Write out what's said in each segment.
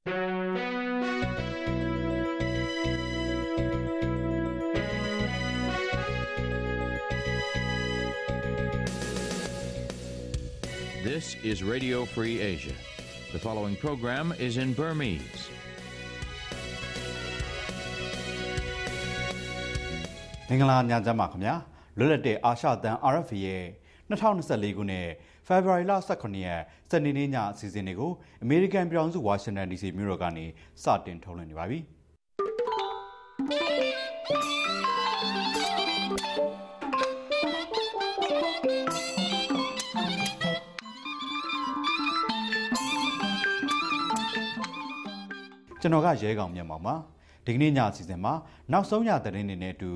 This is Radio Free Asia. The following program is in Burmese. ။မင်္ဂလာညချမ်းပါခင်ဗျာ။လွတ်လပ်တဲ့အာရှတန် RFA ရဲ့2024ခုနှစ် ဖေဖော်ဝါရီလ18ရက်စနေနေ့ညအစီအစဉ်တွေကိုအမေရိကန်ပြည်ထောင်စုဝါရှင်တန် DC မြို့တော်ကနေစတင်ထုတ်လွှင့်နေပါပြီ။ကျွန်တော်ကရဲကောင်မြန်မာပါ ဒီကနေ့ညအစီအစဉ်မှာနောက်ဆုံးရသတင်းတွေနဲ့အတူ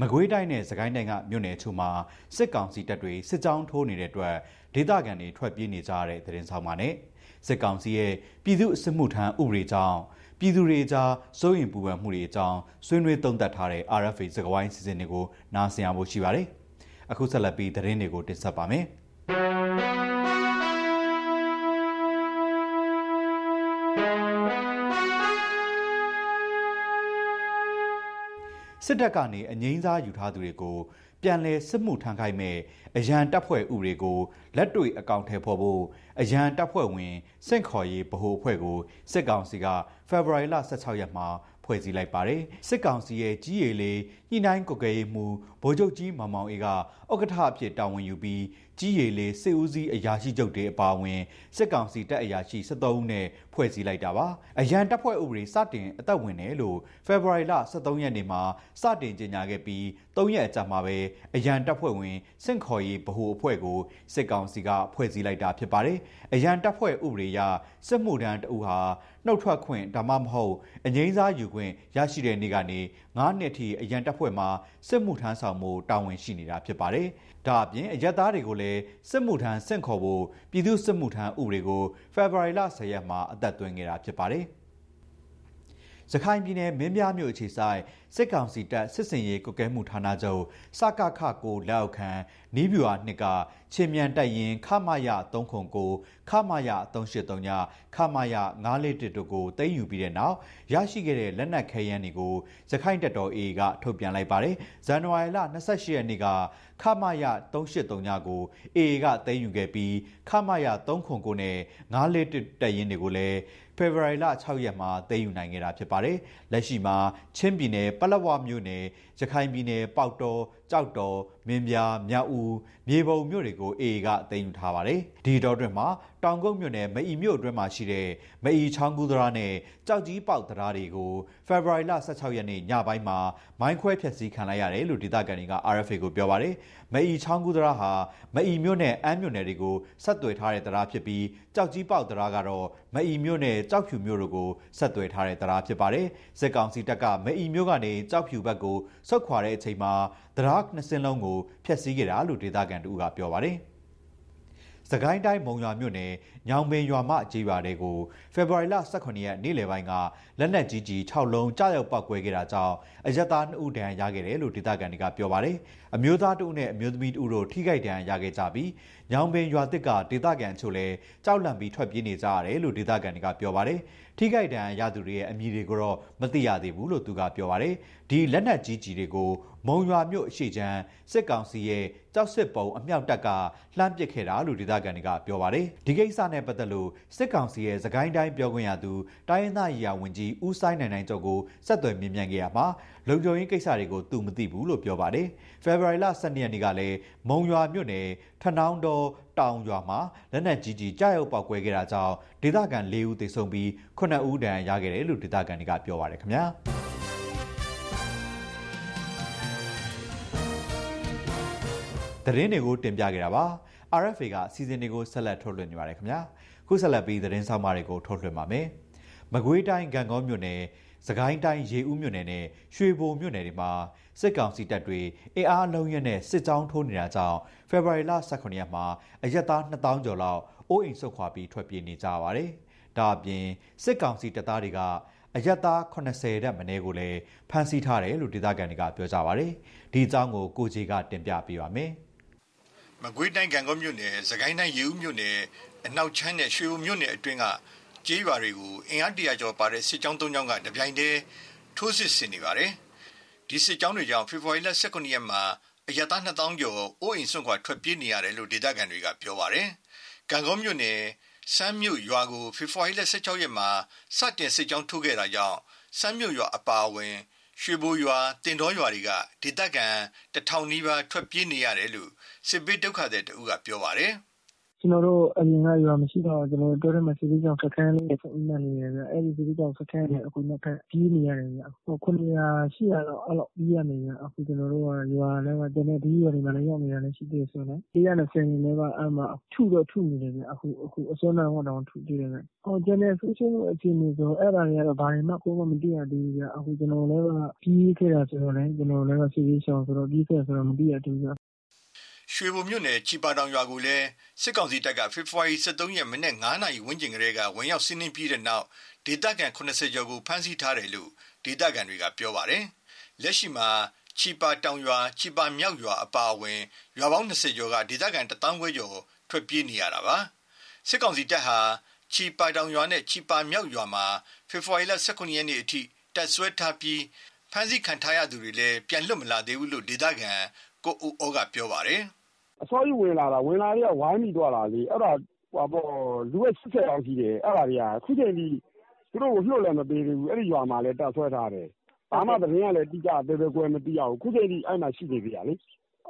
မကွေးတိုင်းနဲ့စကိုင်းတိုင်းကမြို့နယ်ချို့မှာစစ်ကောင်စီတပ်တွေစစ်ကြောင်းထိုးနေတဲ့အတွက်ဒေသခံတွေထွက်ပြေးနေကြရတဲ့သတင်းဆောင်ပါနဲ့စစ်ကောင်စီရဲ့ပြည်သူ့အစစ်မှုထမ်းဥပဒေကြောင့်ပြည်သူတွေကြားစိုးရင်ပူပန်မှုတွေအကြောင်းဆွေးနွေးသုံးသပ်ထားတဲ့ RFA စကားဝိုင်းစီစဉ်တွေကိုနားဆင်ရဖို့ရှိပါတယ်အခုဆက်လက်ပြီးသတင်းတွေကိုတင်ဆက်ပါမယ် စစ်တပ်ကနေအငိမ့်စားယူထားသူတွေကိုပြန်လည်စစ်မှုထမ်းခိုင်းမဲ့အရန်တပ်ဖွဲ့ဥပဒေကိုလက်တွေ့အကောင့်ထဲပေါ်ဖို့အရန်တပ်ဖွဲ့ဝင်စင့်ခေါ်ရေးဗဟိုအဖွဲ့ကိုစစ်ကောင်စီကဖေဖော်ဝါရီလ16ရက်မှာဖွဲ့စည်းလိုက်ပါတယ်စစ်ကောင်စီရဲ့ကြီးရည်လေးညှိနှိုင်းကွက်ကဲရေးမှုဗိုလ်ချုပ်ကြီးမောင်မောင်အေးကဥက္ကဋ္ဌအဖြစ်တာဝန်ယူပြီး ကြီးရည်လေးစစ်ဦးစီးအရာရှိချုပ်တွေအပါအဝင်စစ်ကောင်စီတပ်အရာရှိ73ဦးနဲ့ဖွဲ့စည်းလိုက်တာပါအရန်တပ်ဖွဲ့ဥပဒေစတင်အသက်ဝင်တယ်လို့ဖေဖော်ဝါရီလ23ရက်နေ့မှာစတင်ကြေညာခဲ့ပြီး3ရက်အကြာမှာပဲအရန်တပ်ဖွဲ့ဝင်စင့်ခေါ်ရေးဗဟိုအဖွဲ့ကိုစစ်ကောင်စီကဖွဲ့စည်းလိုက်တာဖြစ်ပါတယ်အရန်တပ်ဖွဲ့ဥပဒေအရစစ်မှုထမ်းတအူဟာနှုတ်ထွက်ခွင့်ဒါမှမဟုတ်အငိမ့်စားယူခွင့်ရရှိတဲ့နေ့ကနေ9နှစ်ထိအရန်တပ်ဖွဲ့မှာစစ်မှုထမ်းဆောင်မှုတာဝန်ရှိနေတာဖြစ်ပါတယ်။ ဒါအပြင်အရက်သားတွေကိုလည်းစစ်မှုထမ်းဆင့်ခေါ်ဖို့ပြည်သူ့စစ်မှုထမ်းဥပဒေကိုဖေဖော်ဝါရီလ10ရက်မှာအသက်သွင်းခဲ့တာဖြစ်ပါတယ်။ရခိုင်ပြည်နယ်မင်းပြားမြို့အခြေဆိုင်စစ်ကောင်စီတပ်စစ်စင်ရေးကုကဲမှုဌာနချုပ်စကခကိုလက်အောက်ခံနီးဗျူဟာနှစ်က ချင်းမြန်တိုက်ရင်ခမရ309ခမရ383ညခမရ941တို့ကိုသိမ်းယူပြီးတဲ့နောက်ရရှိခဲ့တဲ့လက်နက်ခဲယမ်းတွေကိုရခိုင်တပ်တော် AA ကထုတ်ပြန်လိုက်ပါတယ်ဇန်နဝါရီလ28ရက်နေ့ကခမရ383ညကို AA ကသိမ်းယူခဲ့ပြီးခမရ309နဲ့941တပ်ရင်းတွေကိုလည်းဖေဖော်ဝါရီလ6ရက်မှာသိမ်းယူနိုင်ခဲ့တာဖြစ်ပါတယ်။လက်ရှိမှာချင်းပြည်နယ်ပလက်ဝမြို့နယ်ရခိုင်ပြည်နယ်ပေါက်တော် ကြောက်တော်မင်းပြားမြောက်ဦးမြေပုံမြို့တွေကိုအေအေကအသိမ်းယူထားပါတယ်။ဒီတော့တွင်မှာတောင်ကုန်းမြို့နယ်မအီမြို့အတွင်းမှာရှိတဲ့မအီချောင်းကူးသရာနဲ့ကြောက်ကြီးပေါက်သရာတွေကိုဖေဖော်ဝါရီလ16ရက်နေ့ညပိုင်းမှာမိုင်းခွဲဖျက်ဆီးခံလိုက်ရတယ်လို့ဒေသခံတွေက RFA ကိုပြောပါတယ်။မအီချောင်းကူးသရာဟာမအီမြို့နယ်အမ်းမြို့နယ်တွေကိုဆက်သွယ်ထားတဲ့သရာဖြစ်ပြီးကြောက်ကြီးပေါက်သရာကတော့မအီမြို့နယ်ကြောက်ဖြူမြို့တို့ကိုဆက်သွယ်ထားတဲ့သရာဖြစ်ပါတယ်။စစ်ကောင်စီတပ်ကမအီမြို့ကနေကြောက်ဖြူဘက်ကိုဆုတ်ခွာတဲ့အချိန်မှာသရာနှစ်စင်းလုံးကိုဖျက်ဆီးခဲ့တာလို့ဒေသခံတို့ကပြောပါတယ်။စကိုင်းတိုင်းမုံရွာမြို့နယ်ညောင်ပင်ရွာမအခြေရွာတွေကိုဖေဖော်ဝါရီလ18ရက်နေ့လယ်ပိုင်းကလက်နက်ကြီးကြီး6လုံးကြားရောက်ပောက်ကွဲခဲ့တာကြောင့်အရက်သား2ဦးဒဏ်ရာရခဲ့တယ်လို့ဒေသခံတွေကပြောပါတယ်။အမျိုးသား2ဦးနဲ့အမျိုးသမီး2ဦးတို့ထိခိုက်ဒဏ်ရာရခဲ့ကြပြီးညောင်ပင်ရွာတစ်ကဒေသခံချို့လည်းကြောက်လန့်ပြီးထွက်ပြေးနေကြရတယ်လို့ဒေသခံတွေကပြောပါတယ်။ထိခိုက်ဒဏ်ရာရသူတွေရဲ့အမည်တွေကိုတော့မသိရသေးဘူးလို့သူကပြောပါတယ်။ဒီလက်နက်ကြီးကြီးတွေကိုမုံရွာမြို့အရှိချမ်းစစ်ကောင်စီရဲ့ကြောက်စစ်ပုံအမြောက်တပ်ကလှမ်းပစ်ခဲ့တာလို့ဒေသခံတွေကပြောပါတယ်ဒီကိစ္စနဲ့ပတ်သက်လို့စစ်ကောင်စီရဲ့သခိုင်းတိုင်းပြောခွင့်ရသူတိုင်းရင်းသားရေးရာဝန်ကြီးဦးဆိုင်နိုင်နိုင်ကျော်ကိုဆက်သွယ်မြင်မြန်ခဲ့ရမှာလုံခြုံရေးကိစ္စတွေကိုသူမသိဘူးလို့ပြောပါတယ်ဖေဖော်ဝါရီလ12ရက်နေ့ကလည်းမုံရွာမြို့နယ်ထနောင်းတော်တောင်ရွာမှာလက်နက်ကြီးကြီးကြားရောက်ပောက်ကွဲခဲ့တာကြောင့်ဒေသခံ၄ဦးသေဆုံးပြီး9ဦးဒဏ်ရာရခဲ့တယ်လို့ဒေသခံတွေကပြောပါတယ်ခင်ဗျာ သတင်းတွေကိုတင်ပြခဲ့တာပါ RFA ကစီစဉ်တွေကိုဆက်လက်ထုတ်လွှင့်နေပါတယ်ခင်ဗျာခုဆက်လက်ပြီးသတင်းဆောင်မတွေကိုထုတ်လွှင့်ပါမယ်မကွေးတိုင်းဂံကောမြို့နယ်စကိုင်းတိုင်းရေဦးမြို့နယ်နဲ့ရွှေဘိုမြို့နယ်တွေမှာစစ်ကောင်စီတပ်တွေအင်အားလုံးရဲနဲ့စစ်ကြောင်းထိုးနေတာကြောင့်ဖေဖော်ဝါရီလ18ရက်မှာအရက်သား2000ကျော်လောက်အိုးအိမ်ဆုတ်ခွာပြီးထွက်ပြေးနေကြပါတယ်။ဒါအပြင်စစ်ကောင်စီတပ်သားတွေကအယက်သား80တဲ့မနေ့ကိုလည်းဖမ်းဆီးထားတယ်လို့ဒေသခံတွေကပြောကြပါဗျ။ဒီအကြောင်းကိုကိုကြီးကတင်ပြပေးပါမယ်။ မကွေးတိုင်းကံကောမြို့နယ်၊စကိုင်းတိုင်းရေဦးမြို့နယ်အနောက်ချမ်းနဲ့ရွှေဦးမြို့နယ်အတွင်းကကြေးရွာတွေကိုအင်အားတရာကျော်ပါတဲ့စစ်ကြောင်း၃ကြောင်းကတပြိုင်တည်းထိုးစစ်ဆင်နေပါတယ်။ဒီစစ်ကြောင်းတွေကြောင့်ဖေဖော်ဝါရီလ19ရက်မှာအရသား2000ကျော်အိုးအိမ်စွန့်ခွာထွက်ပြေးနေရတယ်လို့ဒေသခံတွေကပြောပါတယ်။ကံကောမြို့နယ်စမ်းမြို့ရွာကိုဖေဖော်ဝါရီလ16ရက်မှာစတင်စစ်ကြောင်းထိုးခဲ့တာကြောင့်စမ်းမြို့ရွာအပါအဝင်ရွှေဘိုရွာတင်တော်ရွာတွေကဒေသခံတထောင်နီးပါးထွက်ပြေးနေရတယ်လို့ စစ်ပေးဒုက္ခသည်တဦးကပြောပါတယ်။ကျွန်တော်တို့အရင်ကရွာမရှိတော့ကျွန်တော်တို့တောထဲမှာစစ်ကြောင်စခန်းလေးနဲ့ပုံမှန်နေရတယ်အဲ့ဒီစစ်ကြောင်စခန်းနဲ့အခုနောက်ထပ်ကြီးနေရတယ်ဗျအခု900ရှိရတော့အဲ့လောက်ကြီးရနေရအခုကျွန်တော်တို့ကရွာလည်းကတနေ့ဒီရွာတွေမှာလည်းရောက်နေရတယ်ရှိသေးဆိုတော့ဒီရနဲ့ဆင်နေလည်းကအမှထုတော့ထုနေတယ်ဗျအခုအခုအစွမ်းနာတော့ထုသေးတယ်ဗျဟောကျွန်တော်ဆိုရှယ်အခြေအနေဆိုအဲ့ဒါတွေကတော့ဘာမှကိုမှမသိရသေးဘူးဗျအခုကျွန်တော်လည်းကကြီးခဲ့တာဆိုတော့လည်းကျွန်တော်လည်းကစစ်ရေးရှောင်ဆိုတော့ကြီးခဲ့ဆိုတော့မသိရသေးဘူးဗျ ရွှေဘုံမြို့နယ် ချီပါတောင်ရွာကိုလည်း စစ်ကောင်စီတပ်က ဖေဖော်ဝါရီ23ရက် မနေ့9နာရီဝန်းကျင်ကလေးက ဝင်ရောက်စီးနင်းပြီးတဲ့နောက် ဒေသခံ80ကျော်ကို ဖမ်းဆီးထားတယ်လို့ ဒေသခံတွေက ပြောပါတယ်။လက်ရှိမှာ ချီပါတောင်ရွာ ချီပါမြောက်ရွာ အပါအဝင် ရွာပေါင်း20ကျော်က ဒေသခံတထောင်ခွဲကျော် ထွက်ပြေးနေရတာပါ။စစ်ကောင်စီတပ်ဟာ ချီပါတောင်ရွာနဲ့ ချီပါမြောက်ရွာမှာ ဖေဖော်ဝါရီလ19ရက်နေ့အထိ တပ်ဆွဲထားပြီး ဖမ်းဆီးခံထားရသူတွေလည်း ပြန်လွတ်မလာသေးဘူးလို့ ဒေသခံ ကိုဦးဩက ပြောပါတယ်။ အစောကြီးဝင်လာတာ ဝင်လာတွေကဝိုင်းမိသွားတာလေအဲ့ဒါဟိုပေါ့လူရဲ့80လောက်ရှိတယ် အဲ့ဒါတွေက အခုချိန်ထိ သူတို့ကိုလှုပ်လည်းမပေးသေးဘူး အဲ့ဒီရွာမှာလည်းတက်ဆွဲထားတယ် ဘာမှ သတင်းကလည်း တိကျသေးသေးကွယ်မသိရဘူးခုချိန်ထိ အဲ့မှာ ရှိနေပြီလေ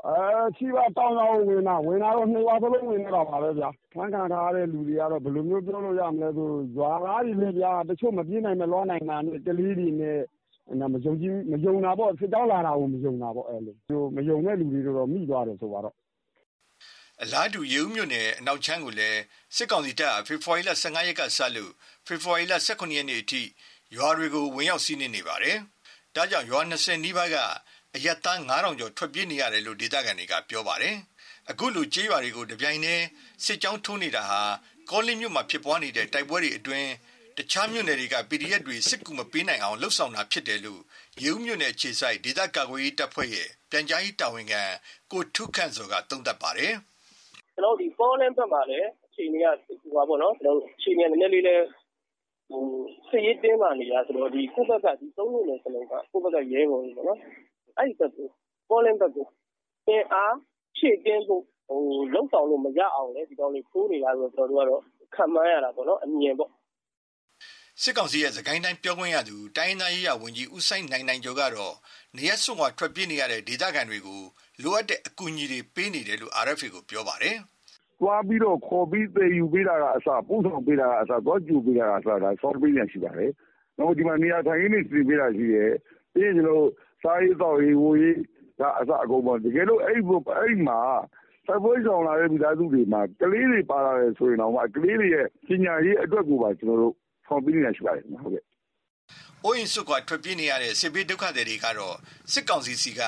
အဲချီပါ တောင်းတော့ဝင်တာ ဝင်လာတော့နှစ်ဝါသလုံး ဝင်နေတာပါပဲဗျာဖန်ခံထားတဲ့ လူတွေကတော့ ဘယ်လိုမျိုး ပြောလို့ရမလဲဆို ရွာသားတွေလည်းဗျာ တချို့ မပြေးနိုင် မလွှမ်းနိုင်တာနဲ့ ကလေးတွေနဲ့မယုံကြည်မယုံတာပေါ့ စစ်ကြောင်းလာတာကို မယုံတာပေါ့အဲ့လိုမယုံတဲ့လူတွေတော့ မိသွားတယ်ဆိုတော့ အလားတူရေဦးမြို့နယ်အနောက်ချမ်းကိုလည်းစစ်ကောင်စီတပ်ဖေဖော်ဝါရီလ15ရက်ကစလို့ဖေဖော်ဝါရီလ18ရက်နေ့အထိရွာတွေကိုဝင်ရောက်စီးနင်းနေပါတယ်။ဒါကြောင့်ရွာ20နီးပါးကအရက်သား9000ကျော်ထွက်ပြေးနေရတယ်လို့ဒေသခံတွေကပြောပါတယ်။အခုလိုကြေးရွာတွေကိုတပြိုင်တည်းစစ်ကြောင်းထိုးနေတာဟာကောလင်းမြို့မှာဖြစ်ပွားနေတဲ့တိုက်ပွဲတွေအတွင်းတခြားမြို့နယ်တွေက PDF တွေစစ်ကူမပေးနိုင်အောင်လှုပ်ဆောင်တာဖြစ်တယ်လို့ရေဦးမြို့နယ်ခြေဆိုင်ဒေသကာကွယ်ရေးတပ်ဖွဲ့ရဲ့ပြန်ကြားရေးတာဝန်ခံကိုထုခန့်စောကသုံးသပ်ပါတယ်။ ကျွန်တော်တို့ဒီပေါ်လင်းဘက်မှာလည်းအခြေအနေကဟိုပါပေါ့နော်ကျွန်တော်အခြေအနေနည်းနည်းလေးလည်းဟိုစစ်ရေးတင်းမာနေတာဆိုတော့ဒီကိုယ့်ဘက်ကဒီသုံးလို့လည်းစလုံးကကိုယ့်ဘက်ကရဲပေါ်ပြီပေါ့နော်အဲ့ဒီဘက်ကိုပေါ်လင်းဘက်ကိုအင်အားဖြည့်တင်းဖို့ဟိုလုံဆောင်လို့မရအောင်လေဒီကောင်လေးဖိုးနေတာဆိုတော့ကျွန်တော်တို့ကတော့ခံမှန်းရတာပေါ့နော်အမြင်ပေါ့ စစ်ကောင်စီရဲ့သခိုင်းတိုင်းပြောခွင့်ရသူတိုင်းသားရေးရဝန်ကြီးဦးဆိုင်နိုင်နိုင်ကျော်ကတော့နေရစွန်ကထွက်ပြေးနေရတဲ့ဒေသခံတွေကိုလိုအပ်တဲ့အကူအညီတွေပေးနေတယ်လို့ RFA ကိုပြောပါတယ်။သွားပြီးတော့ခေါ်ပြီးသယ်ယူပေးတာကအစပို့ဆောင်ပေးတာကအစသွားကြိုပေးတာကအစဒါဆောင်းပေးရရှိပါတယ်။နောက်ဒီမှာနေရာထိုင်ရင်းနေစီပေးတာရှိတယ်။ပြီးရင်ကျွန်တော်စားရေးတော့ရေးဝေးကအစအကုန်ပေါ့တကယ်လို့အဲ့ဒီအဲ့ဒီမှာဆက်ပွဲဆောင်လာတဲ့မိသားစုတွေမှာကလေးတွေပါလာတယ်ဆိုရင်တော့ကလေးတွေရဲ့ပညာရေးအတွက်ကိုပါကျွန်တော်တို့ ဆောင်ပေးနေတာရှိပါတယ်ဟုတ်ကဲ့။အိုးရင်စုကထွက်ပြေးနေရတဲ့စစ်ဘေးဒုက္ခသည်တွေကတော့စစ်ကောင်စီစီက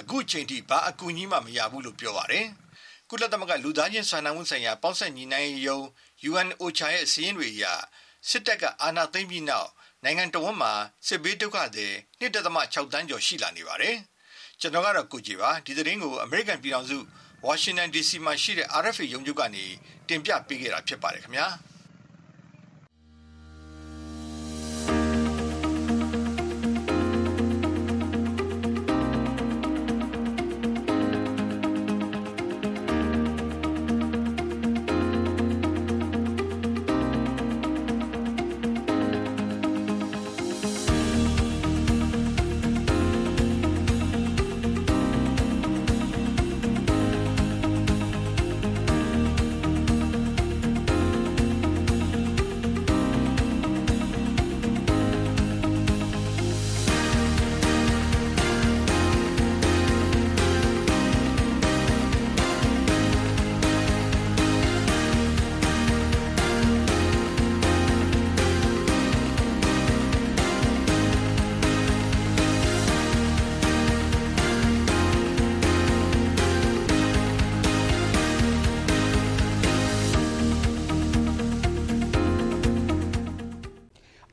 အခုချိန်ထိဘာအကူအညီမှမရဘူးလို့ပြောပါတယ်။ကုလသမဂ္ဂလူသားချင်းစာနာမှုဆိုင်ရာပေါင်းစပ်ညီနိုင်ရုံး UNOCHA ရဲ့စီးရင်တွေအရစစ်တပ်ကအာဏာသိမ်းပြီးနောက်နိုင်ငံတော်ဝန်မှာစစ်ဘေးဒုက္ခသည်1.6တန်းကျော်ရှိလာနေပါတယ်။ကျွန်တော်ကတော့ကိုကြည်ပါဒီသတင်းကို American ပြည်ထောင်စု Washington DC မှာရှိတဲ့ RFA ရုံးချုပ်ကနေတင်ပြပေးခဲ့တာဖြစ်ပါတယ်ခင်ဗျာ။။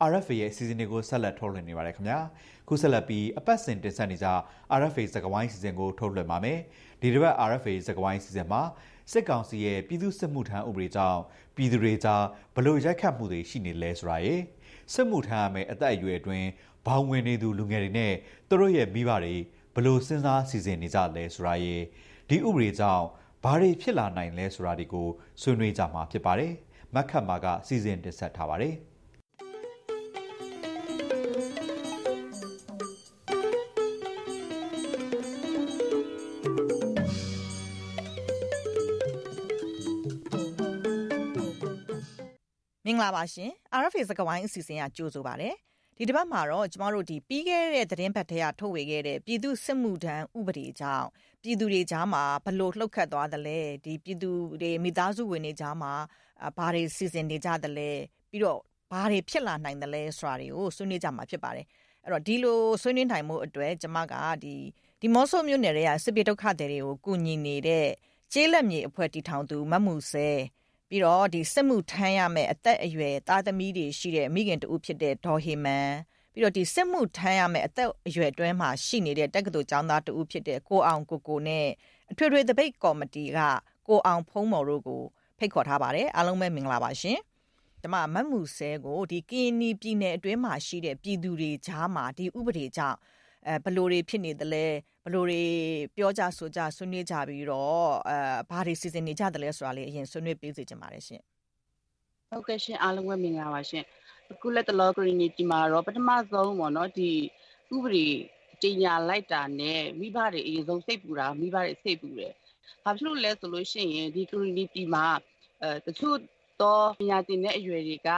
RFA ရဲ့အစီအစဉ်တွေကိုဆက်လက်ထုတ်လွှင့်နေပါတယ်ခင်ဗျာခုဆက်လက်ပြီးအပတ်စဉ်တင်ဆက်နေကြ RFA စကဝိုင်းအစီအစဉ်ကိုထုတ်လွှင့်ပါမယ်ဒီတစ်ပတ် RFA စကဝိုင်းအစီအစဉ်မှာစစ်ကောင်စီရဲ့ပြည်သူ့စစ်မှုထမ်းဥပဒေကြောင့်ပြည်သူတွေကြားဘလို့ရိုက်ခတ်မှုတွေရှိနေလဲဆိုတာရယ်စစ်မှုထမ်းရမယ့်အသက်အရွယ်အတွင်းဘောင်ဝင်နေသူလူငယ်တွေနဲ့သူတို့ရဲ့မိဘတွေဘလို့စဉ်းစားစီစဉ်နေကြလဲဆိုတာရယ်ဒီဥပဒေကြောင့်ဘာတွေဖြစ်လာနိုင်လဲဆိုတာဒီကိုဆွေးနွေးကြမှာဖြစ်ပါတယ်မက်ခတ်မာကစီစဉ်တင်ဆက်ထားပါတယ် မင်္ဂလာပါရှင် RFA စကားဝိုင်းအစီအစဉ်ကကြိုဆိုပါရစေဒီတစ်ပတ်မှာတော့ကျမတို့ဒီပြီးခဲ့တဲ့သတင်းပတ်ထဲကထုတ်ဝေခဲ့တဲ့ပြည်သူစစ်မှုထမ်းဥပဒေကြောင့်ပြည်သူတွေကြားမှာဘလို့လှုပ်ခတ်သွားသလဲဒီပြည်သူတွေမိသားစုဝင်တွေကြားမှာဘာတွေစီစဉ်နေကြသလဲပြီးတော့ဘာတွေဖြစ်လာနိုင်သလဲဆိုတာတွေကိုဆွေးနွေးကြမှာဖြစ်ပါတယ်အဲ့တော့ဒီလိုဆွေးနွေးနိုင်မှုအတွက်ကျမကဒီဒီမော့ဆိုမြို့နယ်ရဲ့စစ်ပြေဒုက္ခသည်တွေကိုကူညီနေတဲ့ကျေးလက်မြေအဖွဲ့တီထောင်သူမမှုဆဲ ပြီးတော့ဒီစစ်မှုထမ်းရမယ့်အသက်အရွယ်သားသမီးတွေရှိတဲ့မိခင်တူဖြစ်တဲ့ဒေါ်ဟေမန်ပြီးတော့ဒီစစ်မှုထမ်းရမယ့်အသက်အရွယ်အတွင်းမှာရှိနေတဲ့တက္ကသိုလ်ကျောင်းသားတူဖြစ်တဲ့ကိုအောင်ကိုကိုနဲ့အထွေထွေတပိတ်ကော်မတီကကိုအောင်ဖုံးမော်တို့ကိုဖိတ်ခေါ်ထားပါတယ်အားလုံးပဲမင်္ဂလာပါရှင်ကျမမတ်မှုဆဲကိုဒီကင်းနီပြည်နယ်အတွင်းမှာရှိတဲ့ပြည်သူတွေကြားမှာဒီဥပဒေကြောင့် အဲဘလို့တွေဖြစ်နေသလဲဘလို့တွေပြောကြဆိုကြဆွေးနွေးကြပြီးတော့အဲဘာတွေစီစဉ်နေကြသလဲဆိုတာလေးအရင်ဆွေးနွေးပေးစီချင်ပါတယ်ရှင်ဟုတ်ကဲ့ရှင်အားလုံးပဲမင်္ဂလာပါရှင်အခုလက်တလော community မှာတော့ပထမဆုံးပေါ့နော်ဒီဥပဒေတင်ညာလိုက်တာနဲ့မိဘတွေအရင်ဆုံးစိတ်ပူတာမိဘတွေစိတ်ပူတယ်ဘာဖြစ်လို့လဲဆိုလို့ရှိရင်ဒီ community မှာအဲတချို့တော့ပညာသင်တဲ့အရွယ်တွေက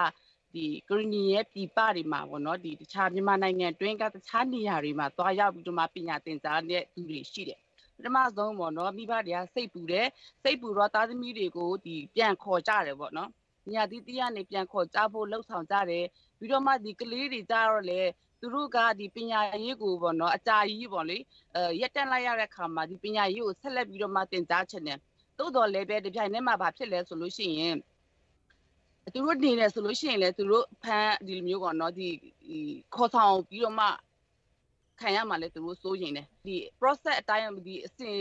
ဒီကရီနီရဲ့ပြည်ပတွေမှာပေါ့နော်ဒီတခြားမြန်မာနိုင်ငံတွင်းကတခြားနေရာတွေမှာသွားရောက်ပြီးတော့မှပညာသင်ကြားတဲ့သူတွေရှိတယ်ပထမဆုံးပေါ့နော်မိဘတွေကစိတ်ပူတယ်စိတ်ပူတော့သားသမီးတွေကိုဒီပြန်ခေါ်ကြတယ်ပေါ့နော်ညာတီးတီးကနေပြန်ခေါ်ကြဖို့လှုပ်ဆောင်ကြတယ်ပြီးတော့မှဒီကလေးတွေကြတော့လေသူတို့ကဒီပညာရေးကိုပေါ့နော်အကြာကြီးပေါ့လေအဲရက်တက်လိုက်ရတဲ့ခါမှာဒီပညာရေးကိုဆက်လက်ပြီးတော့မှသင်ကြားချင်တယ်တိုးတော်လည်းပဲဒီပြိုင်ထဲမှာဘာဖြစ်လဲဆိုလို့ရှိရင် သူတို့နေနေဆိုလို့ရှိရင်လည်းသူတို့ဖမ်းဒီလိုမျိုးပေါ့နော်ဒီခေါ်ဆောင်ပြီးတော့မှခံရမှလည်းသူတို့စိုးရင်တယ်ဒီ process အတိုင်းဒီအစဉ်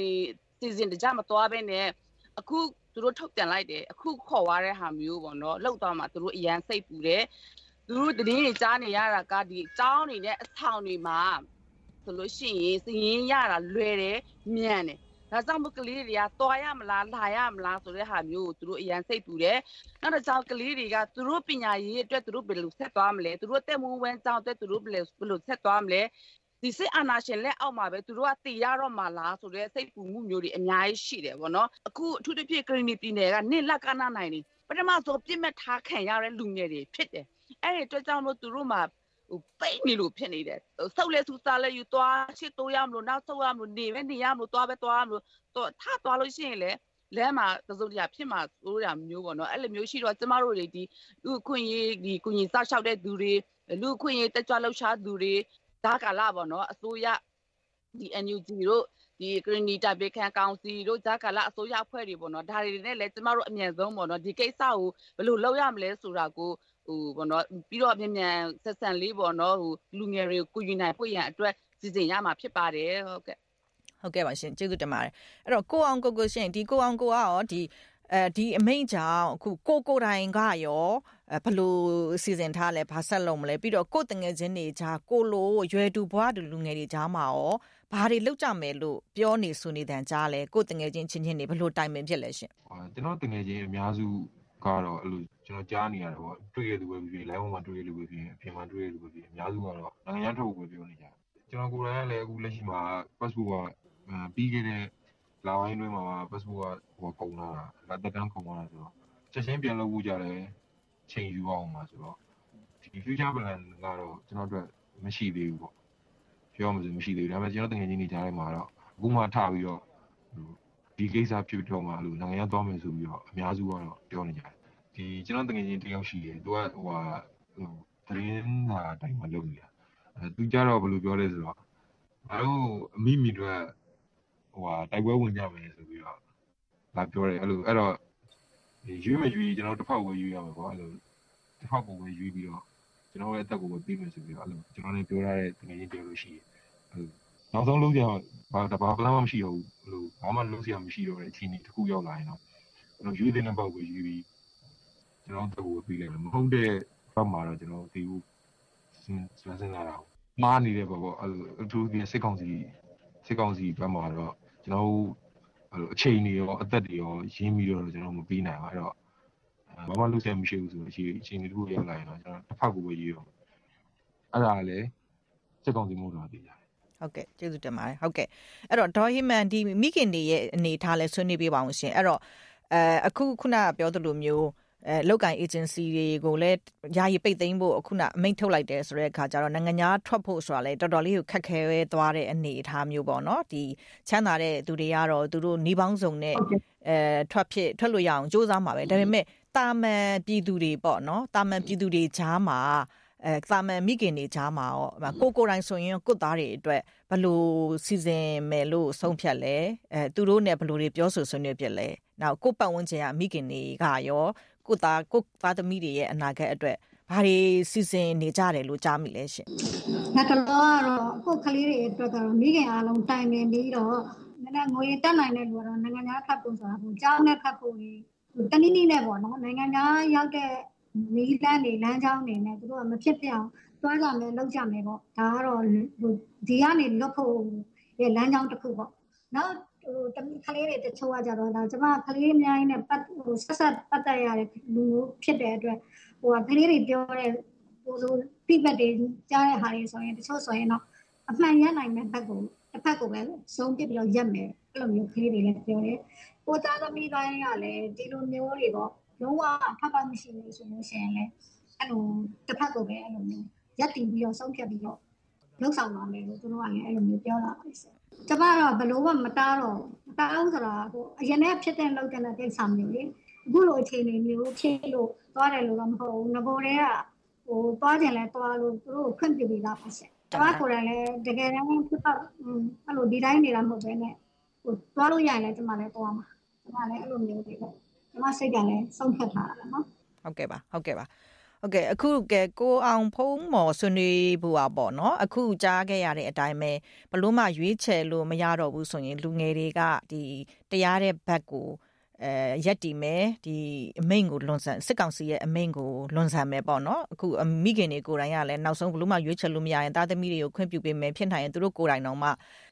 season တကြမသွားဘဲနဲ့အခုသူတို့ထုတ်ပြန်လိုက်တယ်အခုခေါ်သွားတဲ့ဟာမျိုးပေါ့နော်လောက်သွားမှသူတို့အရန်စိတ်ပူတယ်သူတို့တည်င်းတွေကြားနေရတာကဒီအကြောင်းတွေနဲ့အဆောင်တွေမှာဆိုလို့ရှိရင်စည်ရင်ရတာလွယ်တယ်မြန်တယ် ဒါကြောင့်မို့ကလေးတွေကသွားရမလားလာရမလားဆိုတဲ့ဟာမျိုးကိုသူတို့အရန်စိတ်ပူတယ်နောက်တစ်ကြောင်ကလေးတွေကသူတို့ပညာရေးအတွက်သူတို့ဘယ်လိုဆက်သွားမလဲသူတို့တက်မွေးဝမ်းကြောင်းအတွက်သူတို့ဘယ်လိုဘယ်လိုဆက်သွားမလဲဒီစစ်အာဏာရှင်လက်အောက်မှာပဲသူတို့ကတည်ရတော့မှလားဆိုတဲ့စိတ်ပူမှုမျိုးတွေအများကြီးရှိတယ်ဗောနော်အခုအထူးသဖြင့်ကရီနီပြည်နယ်ကနစ်လက်ကနာနိုင်နေပထမဆုံးပြစ်မှတ်ထားခံရတဲ့လူငယ်တွေဖြစ်တယ်အဲ့ဒီအတွက်ကြောင့်လို့သူတို့မှာ ဟိုပိတ်နေလို့ဖြစ်နေတယ်ဆုပ်လဲစူစားလဲယူသွားချစ်တိုးရမလို့နောက်ဆုပ်ရမလို့နေပဲနေရမလို့သွားပဲသွားရမလို့တော့ထသွားလို့ရှိရင်လေလမ်းမှာသစုံတရာဖြစ်မှာစိုးရမျိုးပေါ့နော်အဲ့လိုမျိုးရှိတော့ကျမတို့တွေဒီလူခွင့်ရေးဒီကုညီစောက်ရှောက်တဲ့သူတွေလူခွင့်ရေးတက်ကြွလှုပ်ရှားသူတွေဒါကာလပေါ့နော်အစိုးရဒီ NUG တို့ဒီဂရနီတာဘေခန်ကောင်စီတို့ဂျာကာလာအစိုးရအဖွဲ့တွေပေါ့နော်ဒါတွေနဲ့လည်းကျမတို့အမြန်ဆုံးပေါ့နော်ဒီကိစ္စကိုဘယ်လိုလုပ်ရမလဲဆိုတာကို ဟိုပေါ့နော်ပြီးတော့အမြန်မြန်ဆက်ဆံလေးပေါ့နော်ဟိုလူငယ်တွေကိုယူနိုင်ပွင့်ရန်အတွက်စီစဉ်ရမှာဖြစ်ပါတယ်ဟုတ်ကဲ့ဟုတ်ကဲ့ပါရှင်ကျေးဇူးတင်ပါတယ်အဲ့တော့ကိုအောင်ကိုကိုရှင်ဒီကိုအောင်ကိုကရောဒီအဲဒီအမိန့်ကြောင့်အခုကိုကိုတိုင်ကရောဘလို့စီစဉ်ထားလဲဘာဆက်လုပ်မလဲပြီးတော့ကိုတငယ်ချင်းတွေကြားကိုလိုရွယ်တူဘွားတူလူငယ်တွေကြားမှာရောဘာတွေလုပ်ကြမယ်လို့ပြောနေဆိုနေတန်ကြားလဲကိုတငယ်ချင်းချင်းချင်းတွေဘလို့တိုင်ပင်ဖြစ်လဲရှင်ကျွန်တော်တငယ်ချင်းအများစု ကတော့အဲ့လိုကျွန်တော်ကြားနေရတယ်ပေါ့တွေ့ရသူပဲဖြစ်ဖြစ် live မှာတွေ့ရလူပဲဖြစ်ဖြစ်အပြင်မှာတွေ့ရလူပဲဖြစ်ဖြစ်အများစုကတော့နိုင်ငံထုတ်ပဲပြောနေကြတယ်ကျွန်တော်ကိုယ်တိုင်ကလည်းအခုလက်ရှိမှာ passport ကပြီးခဲ့တဲ့လပိုင်းတွင်းမှာ passport ကဟိုကုန်လာတာလက်သက်တမ်းကုန်လာတာဆိုတော့ချက်ချင်းပြန်လုပ်ဖို့ကြတယ်ချိန်ယူအောင်ပါဆိုတော့ဒီ future plan ကတော့ကျွန်တော်တို့မရှိသေးဘူးပေါ့ပြောမှဆိုမရှိသေးဘူးဒါပေမဲ့ကျွန်တော်တကယ်ချင်းနေကြတဲ့မှာတော့အခုမှထပြီးတော့ ဒီကိစ္စဖြစ်တော့မှလို့နိုင်ငံသွားမယ်ဆိုပြီးတော့အများစုကတော့ပြောနေကြတယ်ဒီကျွန်တော်တကယ်ချင်းတယောက်ရှိတယ်သူကဟိုဟာဟိုသတင်းစာတိုင်းမှာလုပ်နေတာအဲသူကြတော့ဘယ်လိုပြောလဲဆိုတော့ငါတို့အမိမိတို့ဟိုဟာတိုက်ပွဲဝင်ကြမယ်ဆိုပြီးတော့လာပြောတယ်အဲ့လိုအဲ့တော့ရွေးမရွေးကျွန်တော်တစ်ဖက်ကိုရွေးရမှာပေါ့အဲ့လိုတစ်ဖက်ကိုပဲရွေးပြီးတော့ကျွန်တော်ရဲ့အသက်ကိုပဲပြီးမယ်ဆိုပြီးတော့အဲ့လိုကျွန်တော်လည်းပြောရတဲ့တကယ်ကြီးပြောလို့ရှိရင်အဲ့လို နောက်ဆုံးလုံးကြဘာဘာပလန်မှမရှိတော့ဘူးအဲ့လိုဘာမှလုံးစရာမရှိတော့တဲ့အခြေအနေတစ်ခုရောက်လာရင်တော့ကျွန်တော်ရွေးတဲ့ဘောက်ကိုရွေးပြီးကျွန်တော်တက်ဖို့ပြီးလိုက်မယ်မဟုတ်တဲ့ဘက်မှာတော့ကျွန်တော်ဒီဘူးစဉ်းစားစဉ်းစားတာမှားနေတဲ့ဘောပေါ့အထူးဒီစစ်ကောင်စီစစ်ကောင်စီဘက်မှာတော့ကျွန်တော်အဲ့လိုအချိန်တွေရောအသက်တွေရောရင်းပြီးတော့ကျွန်တော်မပြီးနိုင်ဘူးအဲ့တော့ဘာမှလုပ်ဆက်မရှိဘူးဆိုတော့အချိန်အချိန်တွေတခုရောက်လာရင်တော့ကျွန်တော်တစ်ဖက်ကိုပဲရေးရောအဲ့ဒါလည်းစစ်ကောင်စီမို့တော့တည်ကြတယ် ဟုတ်ကဲ့ကျေးဇူးတင်ပါတယ်ဟုတ်ကဲ့အဲ့တော့ဒေါ်ဟီမန်ဒီမိခင်တွေရဲ့အနေထားလဲဆွေးနွေးပေးပါအောင်ရှင်အဲ့တော့အဲအခုခုနပြောသလိုမျိုးအဲလောက်ကန် agency တွေကိုလည်းယာယီပိတ်သိမ်းဖို့အခုနအမိန့်ထုတ်လိုက်တယ်ဆိုတဲ့အခါကျတော့နိုင်ငံသားထွက်ဖို့ဆိုတာလည်းတော်တော်လေးကိုခက်ခဲသွားတဲ့အနေအထားမျိုးပေါ့နော်ဒီချမ်းသာတဲ့သူတွေကတော့သူတို့နှီးပေါင်းစုံနဲ့အဲထွက်ဖြစ်ထွက်လို့ရအောင်စ조사မှာပဲဒါပေမဲ့တာမန်ပြည်သူတွေပေါ့နော်တာမန်ပြည်သူတွေကြားမှာ အဲသာမန်မိခင်တွေကြားမှာရောကိုကိုတိုင်းဆိုရင်ကိုသားတွေအတွက်ဘလို့စီစဉ်မယ်လို့ဆုံးဖြတ်လဲအဲသူတို့နဲ့ဘလို့တွေပြောဆိုဆွေးနွေးပြလဲနောက်ကိုပတ်ဝန်းကျင်ကမိခင်တွေကရောကိုသားကိုသားသမီးတွေရဲ့အနာဂတ်အတွက်ဘာတွေစီစဉ်နေကြတယ်လို့ကြားမိလဲရှင်။ငါတလောကတော့ကိုကလေးတွေအတွက်ကတော့မိခင်အားလုံးတိုင်ပင်ပြီးတော့နည်းနည်းငွေတက်နိုင်တဲ့လူကတော့နိုင်ငံသားခတ်ဖို့ဆိုတာကိုကြောင်းနဲ့ခတ်ဖို့တနည်းနည်းနဲ့ပေါ့နော်နိုင်ငံသားရောက်တဲ့ နီးလန်းနေလမ်းကြောင်းနေနဲ့သူတို့ကမဖြစ်ပြအောင်တွားကြမယ်လောက်ကြမယ်ပေါ့ဒါကတော့ဒီကနေလွတ်ဖို့ရဲ့လမ်းကြောင်းတစ်ခုပေါ့နောက်ဟိုတမီးကလေးတွေတချို့ကကြတော့ဒါကျမကလေးအများကြီးနဲ့ပတ်ဟိုဆက်ဆက်ပတ်သက်ရတဲ့လူမျိုးဖြစ်တဲ့အတွက်ဟိုကကလေးတွေပြောတဲ့ဟိုလိုပြပတ်တွေကြားတဲ့ဟာတွေဆိုရင်တချို့ဆိုရင်တော့အမှန်ရနိုင်မဲ့ဘက်ကိုတစ်ဖက်ကိုပဲဆုံးပြပြီးတော့ရက်မယ်အဲ့လိုမျိုးကလေးတွေလည်းပြောတယ်။ကိုသားသမီးတိုင်းကလည်းဒီလိုမျိုးတွေပေါ့ လုံးဝဖတ်ပတ်မရှိဘူးဆိုလို့ရှိရင်လည်းအဲ့လိုတစ်ဖက်ကိုပဲအဲ့လိုမျိုးရက်တည်ပြီးတော့ဆုံးဖြတ်ပြီးတော့လှုပ်ဆောင်ပါမယ်လို့သူတို့ကလည်းအဲ့လိုမျိုးပြောတာပါဆရာကျမတော့ဘလို့မှမတားတော့မတားဘူးဆိုတာဟိုအရင်ကဖြစ်တဲ့လောက်တဲ့ကိစ္စမျိုးလေအခုလိုအခြေအနေမျိုးဖြစ်လို့သွားတယ်လို့တော့မဟုတ်ဘူးငကိုတွေကဟိုသွားကြလဲသွားလို့သူတို့ခွင့်ပြုပြီးသားပါဆရာကျမကိုယ်တိုင်လည်းတကယ်တမ်းဖြစ်တော့အဲ့လိုဒီတိုင်းနေတာမဟုတ်ဘဲနဲ့ဟိုသွားလို့ရရင်လည်းကျမလည်းသွားမှာကျမလည်းအဲ့လိုမျိုးတွေပေါ့ ကျမစိတ်ကလည်းဆုံးဖြတ်ထားတာနော်ဟုတ်ကဲ့ပါဟုတ်ကဲ့ပါဟုတ်ကဲ့အခုကဲကိုအောင်ဖုံးမော်ဆွေးနွေးဖို့อ่ะပေါ့နော်အခုကြားခဲ့ရတဲ့အတိုင်းပဲဘလို့မှရွေးချယ်လို့မရတော့ဘူးဆိုရင်လူငယ်တွေကဒီတရားတဲ့ဘက်ကိုအဲရက်တီမယ်ဒီအမိန်ကိုလွန်ဆန်စစ်ကောင်စီရဲ့အမိန်ကိုလွန်ဆန်မယ်ပေါ့နော်အခုမိခင်တွေကိုယ်တိုင်ကလည်းနောက်ဆုံးဘလို့မှရွေးချယ်လို့မရရင်သားသမီးတွေကိုခွင့်ပြုပေးမယ်ဖြစ်နိုင်ရင်သူတို့ကိုယ်တိုင်တော့မှ